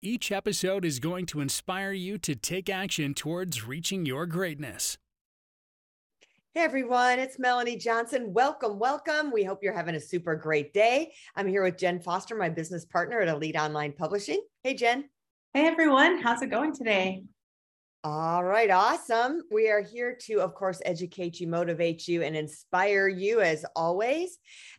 Each episode is going to inspire you to take action towards reaching your greatness. Hey everyone, it's Melanie Johnson. Welcome, welcome. We hope you're having a super great day. I'm here with Jenn Foster, my business partner at Elite Online Publishing. Hey, Jenn. Hey everyone, how's it going today? All right, awesome. We are here to, of course, educate you, motivate you, and inspire you as always.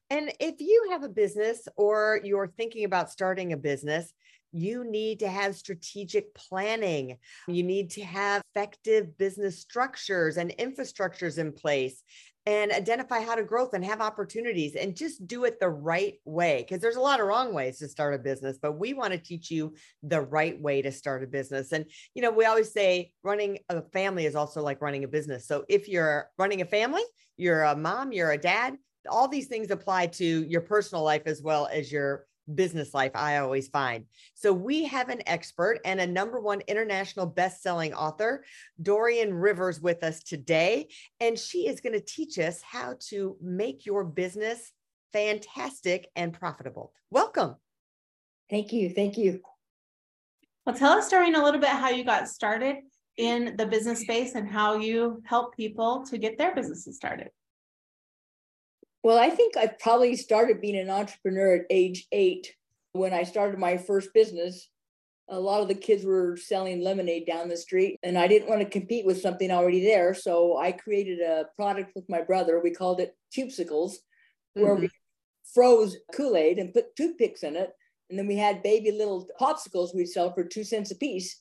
And if you have a business or you're thinking about starting a business, you need to have strategic planning. You need to have effective business structures and infrastructures in place and identify how to growth and have opportunities and just do it the right way because there's a lot of wrong ways to start a business but we want to teach you the right way to start a business and you know we always say running a family is also like running a business so if you're running a family you're a mom you're a dad all these things apply to your personal life as well as your business life, I always find. So we have an expert and a number one international best-selling author, Dorine Rivers, with us today. And she is going to teach us how to make your business fantastic and profitable. Welcome. Thank you. Thank you. Well, tell us, Dorine, a little bit how you got started in the business space and how you help people to get their businesses started. Well, I think I probably started being an entrepreneur at age eight when I started my first business. A lot of the kids were selling lemonade down the street, and I didn't want to compete with something already there. So I created a product with my brother. We called it Tubesicles, mm-hmm. where we froze Kool Aid and put toothpicks in it. And then we had baby little popsicles we'd sell for two cents a piece.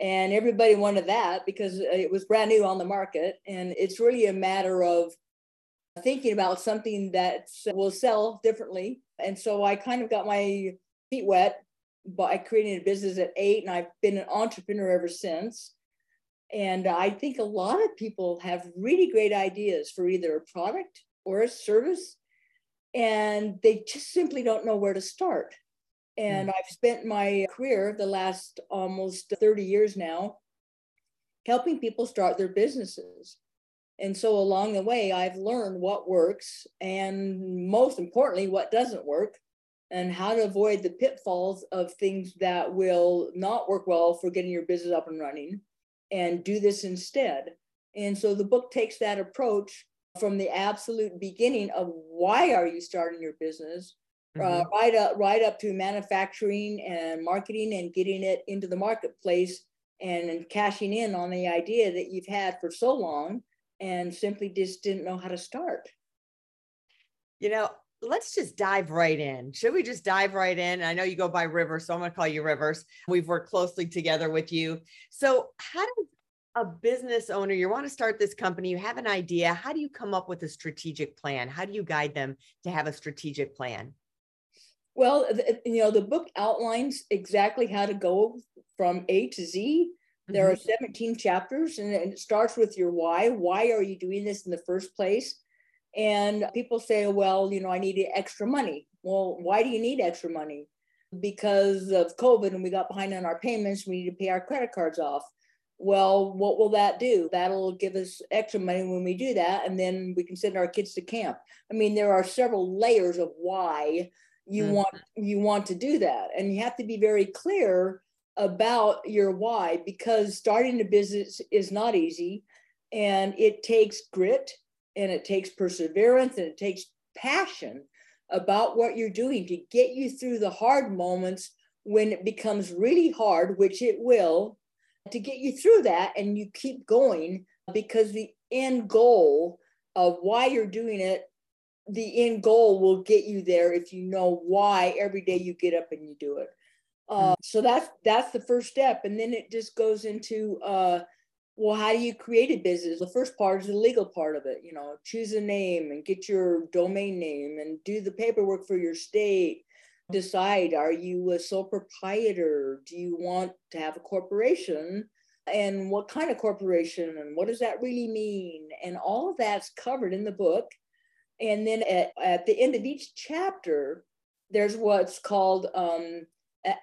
And everybody wanted that because it was brand new on the market. And it's really a matter of thinking about something that will sell differently. And so I kind of got my feet wet by creating a business at eight, and I've been an entrepreneur ever since. And I think a lot of people have really great ideas for either a product or a service, and they just simply don't know where to start. And mm. I've spent my career, the last almost 30 years now, helping people start their businesses. And so along the way, I've learned what works and most importantly, what doesn't work and how to avoid the pitfalls of things that will not work well for getting your business up and running and do this instead. And so the book takes that approach from the absolute beginning of why are you starting your business uh, mm-hmm. uh, right up right up to manufacturing and marketing and getting it into the marketplace and, and cashing in on the idea that you've had for so long and simply just didn't know how to start. You know, let's just dive right in. Should we just dive right in? I know you go by Rivers, so I'm going to call you Rivers. We've worked closely together with you. So, how does a business owner, you want to start this company, you have an idea, how do you come up with a strategic plan? How do you guide them to have a strategic plan? Well, you know, the book outlines exactly how to go from A to Z there mm-hmm. are 17 chapters and it starts with your why. Why are you doing this in the first place? And people say, well, you know, I need extra money. Well, why do you need extra money? Because of COVID and we got behind on our payments, we need to pay our credit cards off. Well, what will that do? That'll give us extra money when we do that, and then we can send our kids to camp. I mean, there are several layers of why you mm-hmm. want you want to do that, and you have to be very clear about your why because starting a business is not easy and it takes grit and it takes perseverance and it takes passion about what you're doing to get you through the hard moments when it becomes really hard, which it will, to get you through that and you keep going because the end goal of why you're doing it, the end goal will get you there if you know why every day you get up and you do it. Uh, so that's that's the first step, and then it just goes into uh, well, how do you create a business? The first part is the legal part of it. You know, choose a name and get your domain name and do the paperwork for your state. decide are you a sole proprietor? Do you want to have a corporation? And what kind of corporation? And what does that really mean? And all of that's covered in the book. And then at, at the end of each chapter, there's what's called um,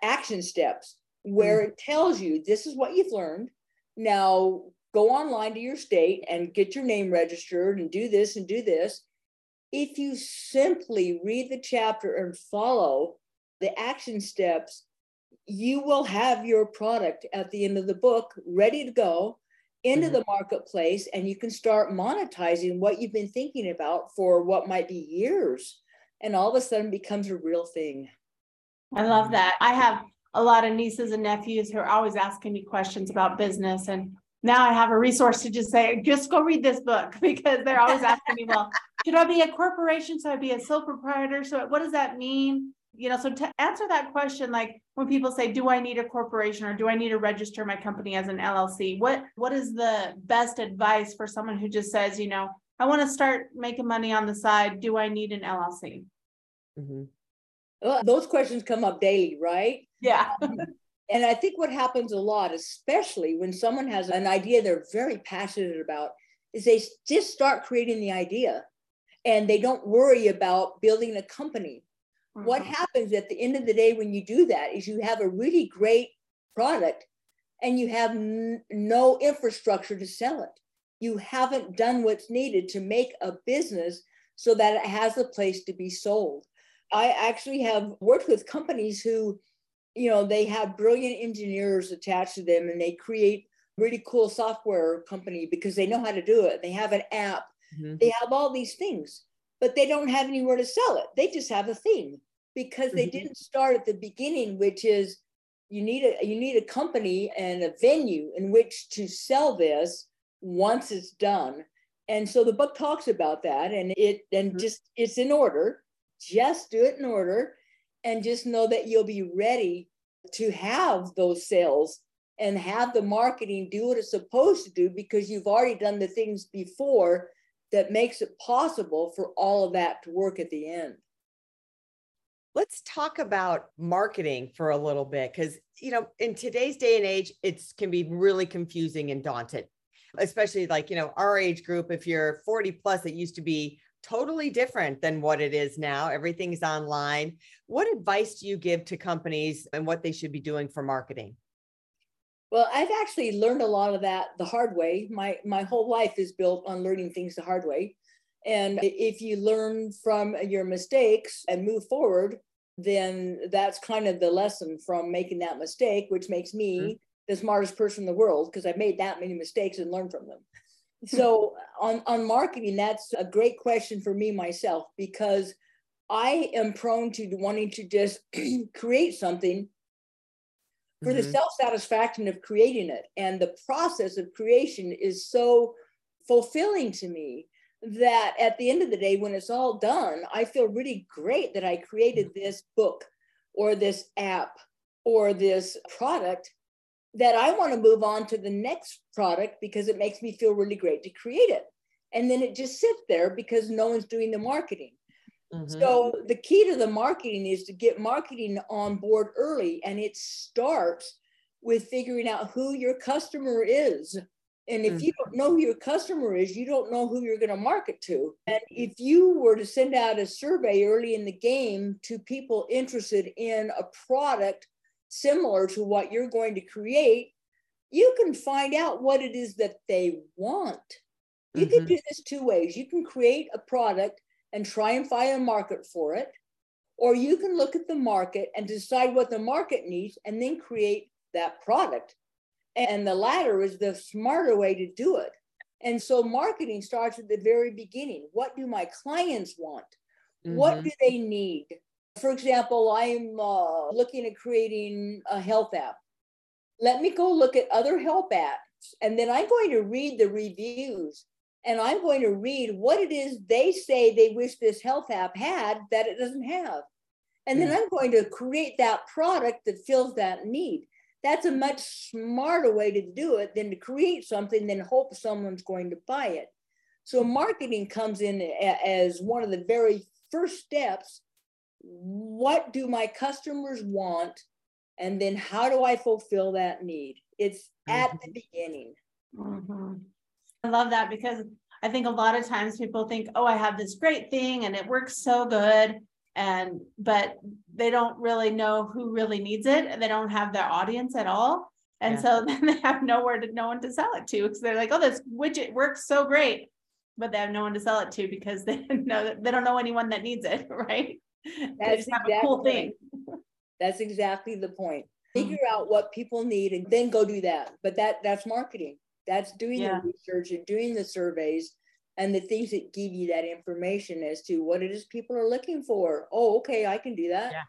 action steps, where mm-hmm. it tells you this is what you've learned. Now go online to your state and get your name registered and do this and do this if you simply read the chapter and follow the action steps, you will have your product at the end of the book ready to go into mm-hmm. the marketplace and you can start monetizing what you've been thinking about for what might be years and all of a sudden becomes a real thing. I love that. I have a lot of nieces and nephews who are always asking me questions about business and now I have a resource to just say, just go read this book because they're always asking me, well, should I be a corporation? So I be a sole proprietor? So what does that mean? You know, so to answer that question, like when people say, do I need a corporation or do I need to register my company as an LLC? What what is the best advice for someone who just says, you know, I want to start making money on the side. Do I need an LLC? Mm-hmm. Well, those questions come up daily, right? Yeah. And I think what happens a lot, especially when someone has an idea they're very passionate about, is they just start creating the idea and they don't worry about building a company. Mm-hmm. What happens at the end of the day when you do that is you have a really great product and you have n- no infrastructure to sell it. You haven't done what's needed to make a business so that it has a place to be sold. I actually have worked with companies who you know, they have brilliant engineers attached to them and they create really cool software company because they know how to do it. They have an app, mm-hmm. they have all these things, but they don't have anywhere to sell it. They just have a thing because they mm-hmm. didn't start at the beginning, which is you need a you need a company and a venue in which to sell this once it's done. And so the book talks about that and it and mm-hmm. just it's in order. Just do it in order and just know that you'll be ready to have those sales and have the marketing do what it's supposed to do because you've already done the things before that makes it possible for all of that to work at the end. Let's talk about marketing for a little bit because you know in today's day and age it can be really confusing and daunting especially like you know our age group if you're 40 plus it used to be totally different than what it is now. Everything's online. What advice do you give to companies and what they should be doing for marketing? Well, I've actually learned a lot of that the hard way. My my whole life is built on learning things the hard way. And if you learn from your mistakes and move forward, then that's kind of the lesson from making that mistake, which makes me mm-hmm. the smartest person in the world because I've made that many mistakes and learned from them so on on marketing that's a great question for me myself because i am prone to wanting to just create something for mm-hmm. the self-satisfaction of creating it and the process of creation is so fulfilling to me that at the end of the day when it's all done i feel really great that i created mm-hmm. this book or this app or this product that I want to move on to the next product because it makes me feel really great to create it. And then it just sits there because no one's doing the marketing. Mm-hmm. So the key to the marketing is to get marketing on board early. And it starts with figuring out who your customer is. And if mm-hmm. you don't know who your customer is, you don't know who you're going to market to. And if you were to send out a survey early in the game to people interested in a product similar to what you're going to create, you can find out what it is that they want. You mm-hmm. can do this two ways. You can create a product and try and find a market for it, or you can look at the market and decide what the market needs and then create that product. And the latter is the smarter way to do it. And so marketing starts at the very beginning. What do my clients want? Mm-hmm. What do they need? For example, I'm uh, looking at creating a health app. Let me go look at other health apps, and then I'm going to read the reviews and I'm going to read what it is they say they wish this health app had that it doesn't have. And then hmm. I'm going to create that product that fills that need. That's a much smarter way to do it than to create something, then hope someone's going to buy it. So marketing comes in as one of the very first steps what do my customers want? And then how do I fulfill that need? It's mm-hmm. at the beginning. Mm-hmm. I love that because I think a lot of times people think, oh, I have this great thing and it works so good. And, but they don't really know who really needs it. And they don't have their audience at all. And yeah. so then they have nowhere to, no one to sell it to. Because they're like, oh, this widget works so great. But they have no one to sell it to because they know they don't know anyone that needs it, right? That's exactly a cool thing. That's exactly the point. Figure mm-hmm. out what people need and then go do that. But that that's marketing. That's doing yeah. the research and doing the surveys and the things that give you that information as to what it is people are looking for. Oh, okay, I can do that. Yeah.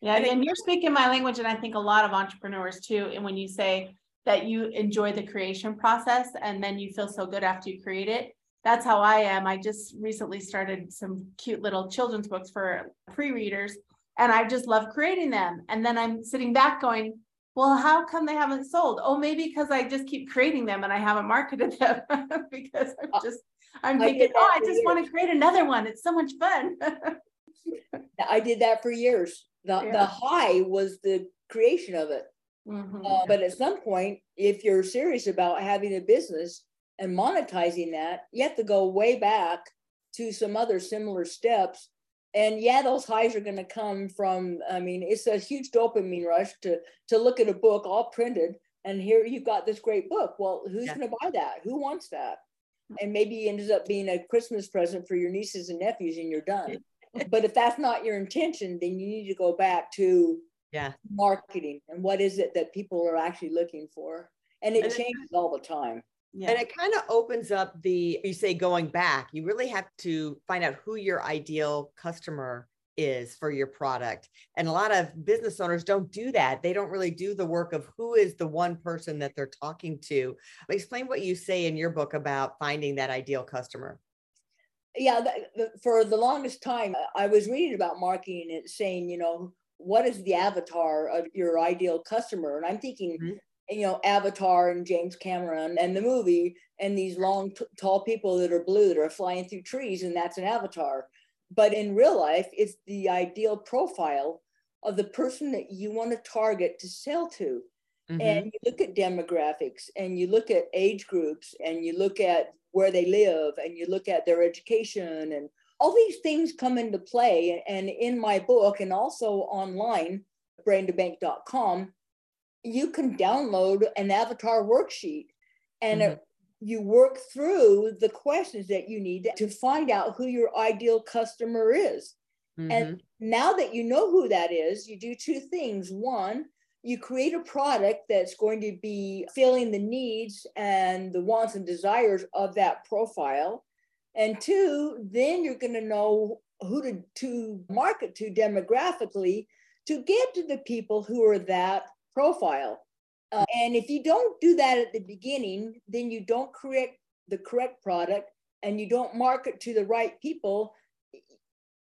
Yeah, and, and you're speaking my language, and I think a lot of entrepreneurs too. And when you say that you enjoy the creation process and then you feel so good after you create it, that's how I am. I just recently started some cute little children's books for pre-readers, and I just love creating them. And then I'm sitting back going, well, how come they haven't sold? Oh, maybe because I just keep creating them and I haven't marketed them because I'm uh, just I'm thinking, oh, I just years. want to create another one. It's so much fun. I did that for years. The yeah. the high was the creation of it. Mm-hmm. Uh, but at some point, if you're serious about having a business and monetizing that, you have to go way back to some other similar steps. And yeah those highs are going to come from i mean it's a huge dopamine rush to to look at a book all printed and here you've got this great book. Well who's yeah. going to buy that? Who wants that? Hmm. And maybe it ends up being a christmas present for your nieces and nephews and you're done. But if that's not your intention then you need to go back to yeah. marketing and what is it that people are actually looking for? And it and changes all the time yeah. And it kind of opens up the, you say going back, you really have to find out who your ideal customer is for your product. And a lot of business owners don't do that. They don't really do the work of who is the one person that they're talking to. Explain what you say in your book about finding that ideal customer. Yeah, for the longest time, I was reading about marketing and saying, you know, what is the avatar of your ideal customer? And I'm thinking, mm-hmm you know, Avatar and James Cameron and the movie and these long, t- tall people that are blue that are flying through trees, and that's an avatar. But in real life, it's the ideal profile of the person that you want to target to sell to. Mm-hmm. And you look at demographics and you look at age groups and you look at where they live and you look at their education and all these things come into play. And in my book and also online, brain2bank.com, you can download an avatar worksheet and mm-hmm. it, you work through the questions that you need to find out who your ideal customer is. Mm-hmm. And now that you know who that is, you do two things. One, you create a product that's going to be filling the needs and the wants and desires of that profile. And two, then you're going to know who to, to market to demographically to get to the people who are that profile. Uh, and if you don't do that at the beginning, then you don't create the correct product and you don't market to the right people,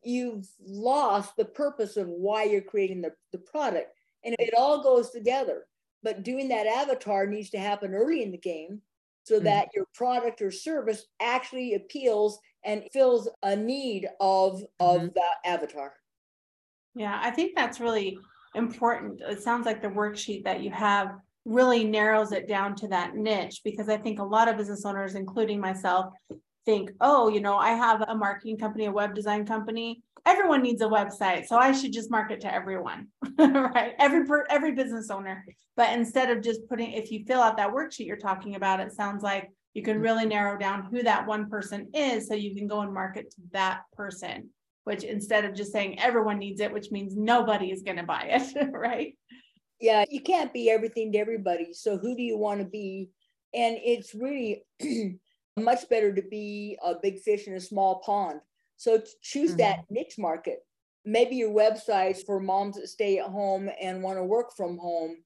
you've lost the purpose of why you're creating the, the product. And it all goes together. But doing that avatar needs to happen early in the game so mm-hmm. that your product or service actually appeals and fills a need of, of mm-hmm. that avatar. Yeah, I think that's really important. It sounds like the worksheet that you have really narrows it down to that niche because I think a lot of business owners, including myself, think, oh, you know, I have a marketing company, a web design company. Everyone needs a website, so I should just market to everyone, right? Every every business owner. But instead of just putting, if you fill out that worksheet you're talking about, it sounds like you can really narrow down who that one person is, so you can go and market to that person which instead of just saying everyone needs it, which means nobody is going to buy it, right? Yeah, you can't be everything to everybody. So who do you want to be? And it's really much better to be a big fish in a small pond. So choose mm-hmm. that niche market. Maybe your website's for moms that stay at home and want to work from home.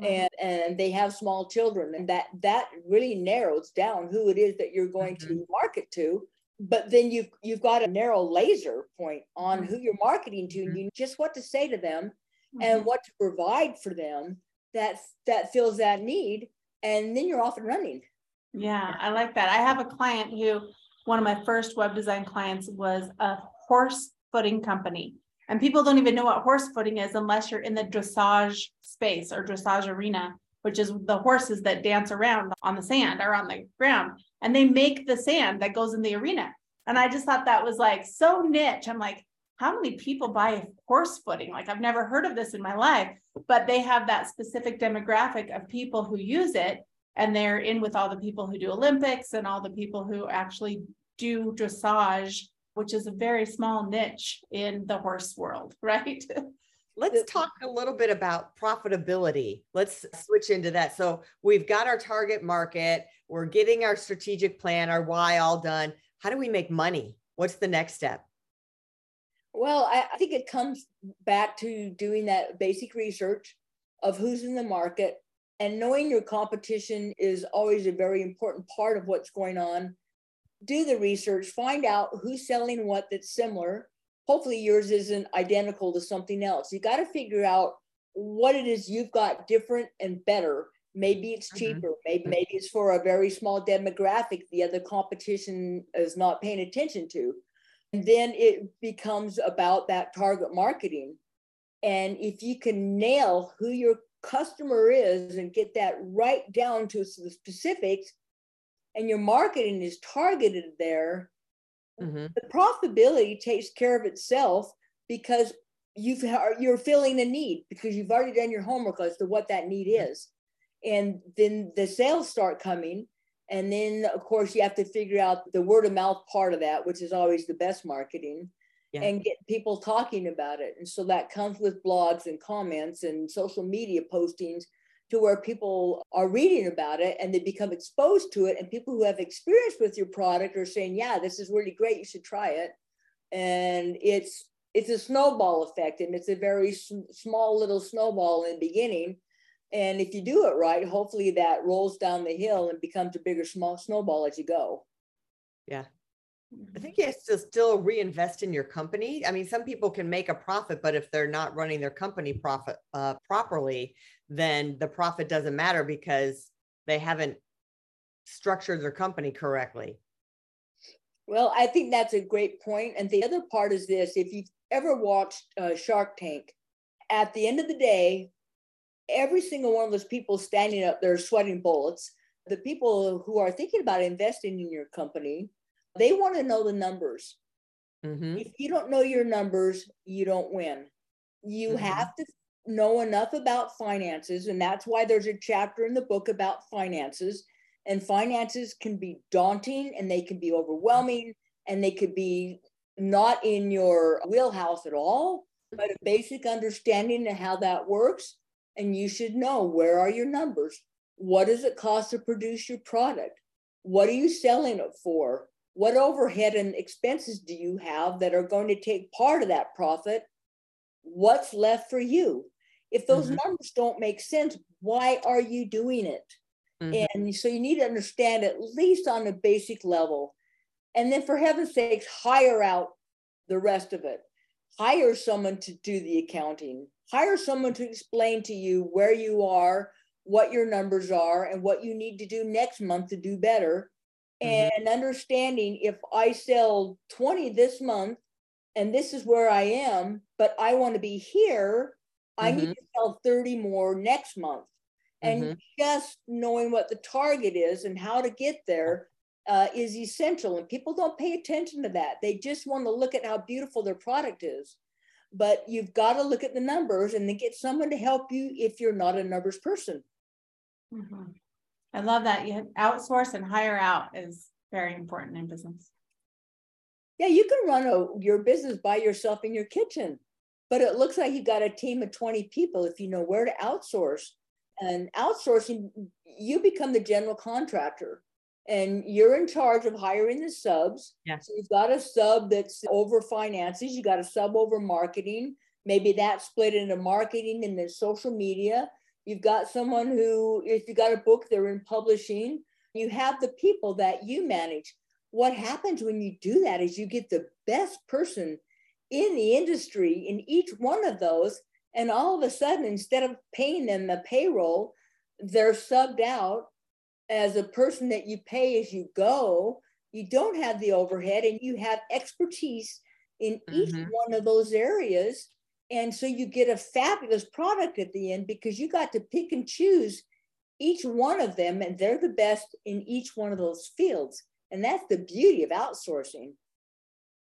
Mm-hmm. And, and they have small children and that that really narrows down who it is that you're going mm-hmm. to market to but then you've you've got a narrow laser point on mm-hmm. who you're marketing to mm-hmm. you just what to say to them mm-hmm. and what to provide for them that that fills that need and then you're off and running yeah i like that i have a client who one of my first web design clients was a horse footing company And people don't even know what horse footing is unless you're in the dressage space or dressage arena, which is the horses that dance around on the sand or on the ground. And they make the sand that goes in the arena. And I just thought that was like so niche. I'm like, how many people buy horse footing? Like, I've never heard of this in my life, but they have that specific demographic of people who use it. And they're in with all the people who do Olympics and all the people who actually do dressage, which is a very small niche in the horse world, right? Let's talk a little bit about profitability. Let's switch into that. So, we've got our target market, we're getting our strategic plan, our why all done. How do we make money? What's the next step? Well, I, I think it comes back to doing that basic research of who's in the market and knowing your competition is always a very important part of what's going on. Do the research, find out who's selling what that's similar. Hopefully, yours isn't identical to something else. You got to figure out what it is you've got different and better. Maybe it's mm-hmm. cheaper. Mm-hmm. Maybe maybe it's for a very small demographic the other competition is not paying attention to. And then it becomes about that target marketing. And if you can nail who your customer is and get that right down to the specifics, and your marketing is targeted there, mm-hmm. the profitability takes care of itself because you've you're filling a need because you've already done your homework as to what that need mm-hmm. is, and then the sales start coming, and then, of course, you have to figure out the word of mouth part of that, which is always the best marketing, yeah. and get people talking about it. And so that comes with blogs and comments and social media postings to where people are reading about it and they become exposed to it. And people who have experience with your product are saying, yeah, this is really great. You should try it. And it's, it's a snowball effect and it's a very small little snowball in the beginning and if you do it right, hopefully that rolls down the hill and becomes a bigger small snowball as you go. Yeah. I think you have to still reinvest in your company. I mean, some people can make a profit, but if they're not running their company profit uh, properly, then the profit doesn't matter because they haven't structured their company correctly. Well, I think that's a great point. And the other part is this: if you've ever watched uh, Shark Tank, at the end of the day, every single one of those people standing up there sweating bullets, the people who are thinking about investing in your company, they want to know the numbers. Mm-hmm. If you don't know your numbers, you don't win. You mm-hmm. have to know enough about finances. And that's why there's a chapter in the book about finances. And finances can be daunting and they can be overwhelming and they could be not in your wheelhouse at all, but a basic understanding of how that works and you should know where are your numbers? What does it cost to produce your product? What are you selling it for? What overhead and expenses do you have that are going to take part of that profit? What's left for you? If those mm-hmm. numbers don't make sense, why are you doing it? Mm-hmm. And so you need to understand at least on a basic level. And then for heaven's sakes, hire out the rest of it. Hire someone to do the accounting hire someone to explain to you where you are, what your numbers are, and what you need to do next month to do better. Mm-hmm. And understanding if I sell 20 this month and this is where I am, but I want to be here, mm-hmm. I need mm-hmm. to sell 30 more next month. And mm-hmm. just knowing what the target is and how to get there uh, is essential. And people don't pay attention to that. They just want to look at how beautiful their product is but you've got to look at the numbers and then get someone to help you if you're not a numbers person. I love that. You outsource and hire out is very important in business. Yeah, you can run a, your business by yourself in your kitchen, but it looks like you got a team of 20 people if you know where to outsource. And outsourcing, you become the general contractor and you're in charge of hiring the subs. Yes. So you've got a sub that's over finances, you got a sub over marketing. Maybe that's split into marketing and then social media. You've got someone who, if you got a book, they're in publishing. You have the people that you manage. What happens when you do that is you get the best person in the industry in each one of those. And all of a sudden, instead of paying them the payroll, they're subbed out as a person that you pay as you go, you don't have the overhead and you have expertise in each Mhm. one of those areas. And so you get a fabulous product at the end because you got to pick and choose each one of them, and they're the best in each one of those fields. And that's the beauty of outsourcing.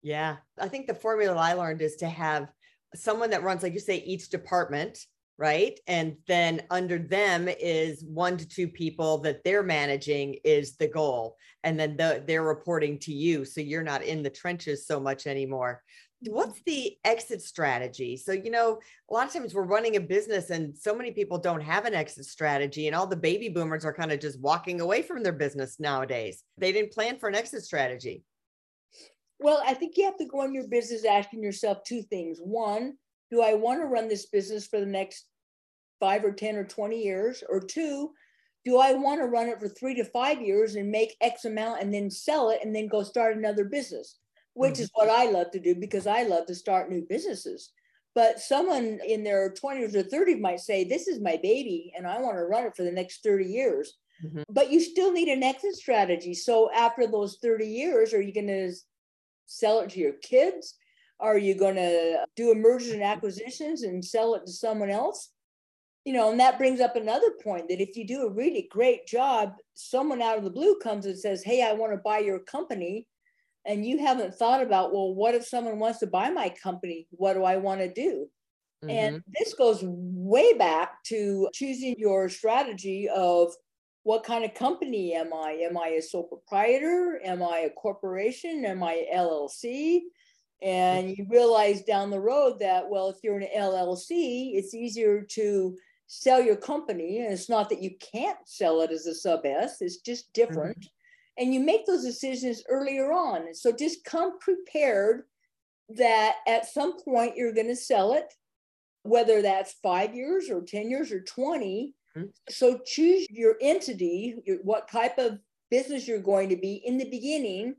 Yeah. I think the formula I learned is to have someone that runs, like you say, each department, right? And then under them is one to two people that they're managing is the goal. And then the, they're reporting to you. So you're not in the trenches so much anymore. What's the exit strategy? So, you know, a lot of times we're running a business and so many people don't have an exit strategy, and all the baby boomers are kind of just walking away from their business nowadays. They didn't plan for an exit strategy. Well, I think you have to go in your business asking yourself two things. One, do I want to run this business for the next five or 10 or 20 years? Or two, do I want to run it for three to five years and make X amount and then sell it and then go start another business, which is what I love to do because I love to start new businesses. But someone in their 20s or 30s might say, This is my baby and I want to run it for the next 30 years. Mhm. But you still need an exit strategy. So after those 30 years, are you going to sell it to your kids? Are you going to do a mergers and acquisitions and sell it to someone else? You know, and that brings up another point that if you do a really great job, someone out of the blue comes and says, Hey, I want to buy your company. And you haven't thought about, well, what if someone wants to buy my company? What do I want to do? And mm-hmm. this goes way back to choosing your strategy of what kind of company am I? Am I a sole proprietor? Am I a corporation? Am I LLC? And you realize down the road that, well, if you're an LLC, it's easier to sell your company. And it's not that you can't sell it as a sub S, it's just mm-hmm. different. And you make those decisions earlier on. So just come prepared that at some point you're going to sell it, whether that's five years or 10 years or 20. Mhm. So choose your entity, your, what type of business you're going to be in the beginning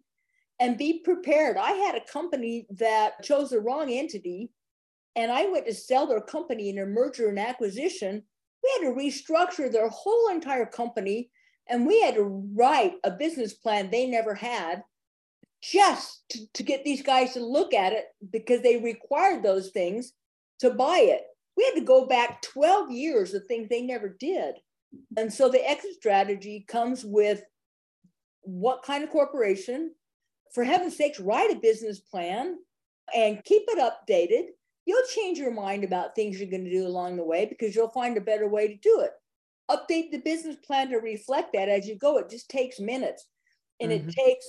and be prepared. I had a company that chose the wrong entity and I went to sell their company in a merger and acquisition. We had to restructure their whole entire company and we had to write a business plan they never had just to, to get these guys to look at it because they required those things to buy it. We had to go back 12 years of things they never did. And so the exit strategy comes with what kind of corporation, for heaven's sakes, write a business plan and keep it updated. You'll change your mind about things you're going to do along the way because you'll find a better way to do it. Update the business plan to reflect that as you go. It just takes minutes and Mhm. it takes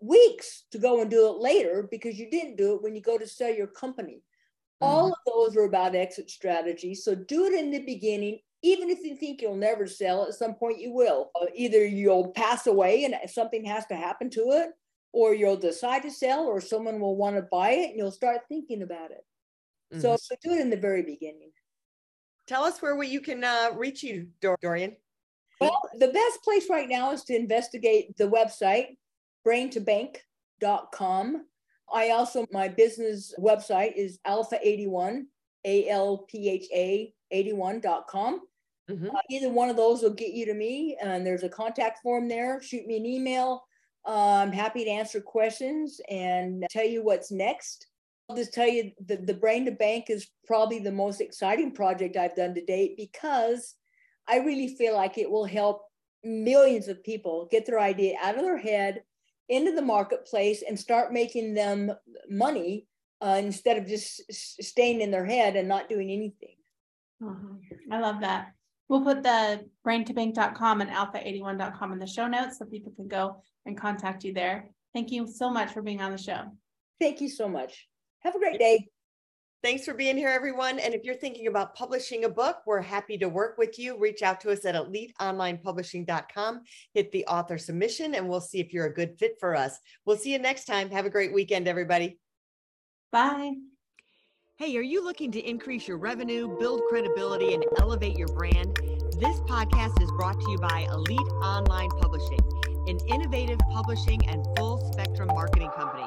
weeks to go and do it later because you didn't do it when you go to sell your company. All of those are about exit strategies. So do it in the beginning. Even if you think you'll never sell, at some point you will. Uh, Either you'll pass away and something has to happen to it, or you'll decide to sell, or someone will want to buy it and you'll start thinking about it. So, so do it in the very beginning. Tell us where we, you can uh, reach you, Dor- Dorine. Well, the best place right now is to investigate the website, brain2bank.com. I also, my business website is alpha81, A L P H A 81.com. Mhm. Uh, either one of those will get you to me, and there's a contact form there. Shoot me an email. Uh, I'm happy to answer questions and tell you what's next. I'll just tell you the, the Brain to Bank is probably the most exciting project I've done to date because I really feel like it will help millions of people get their idea out of their head into the marketplace and start making them money uh, instead of just staying in their head and not doing anything. Mhm. I love that. We'll put the brain2bank.com and alpha81.com in the show notes so people can go and contact you there. Thank you so much for being on the show. Thank you so much. Have a great day. Thanks for being here, everyone. And if you're thinking about publishing a book, we're happy to work with you. Reach out to us at eliteonlinepublishing.com, hit the author submission, and we'll see if you're a good fit for us. We'll see you next time. Have a great weekend, everybody. Bye. Hey, are you looking to increase your revenue, build credibility, and elevate your brand? This podcast is brought to you by Elite Online Publishing, an innovative publishing and full spectrum marketing company.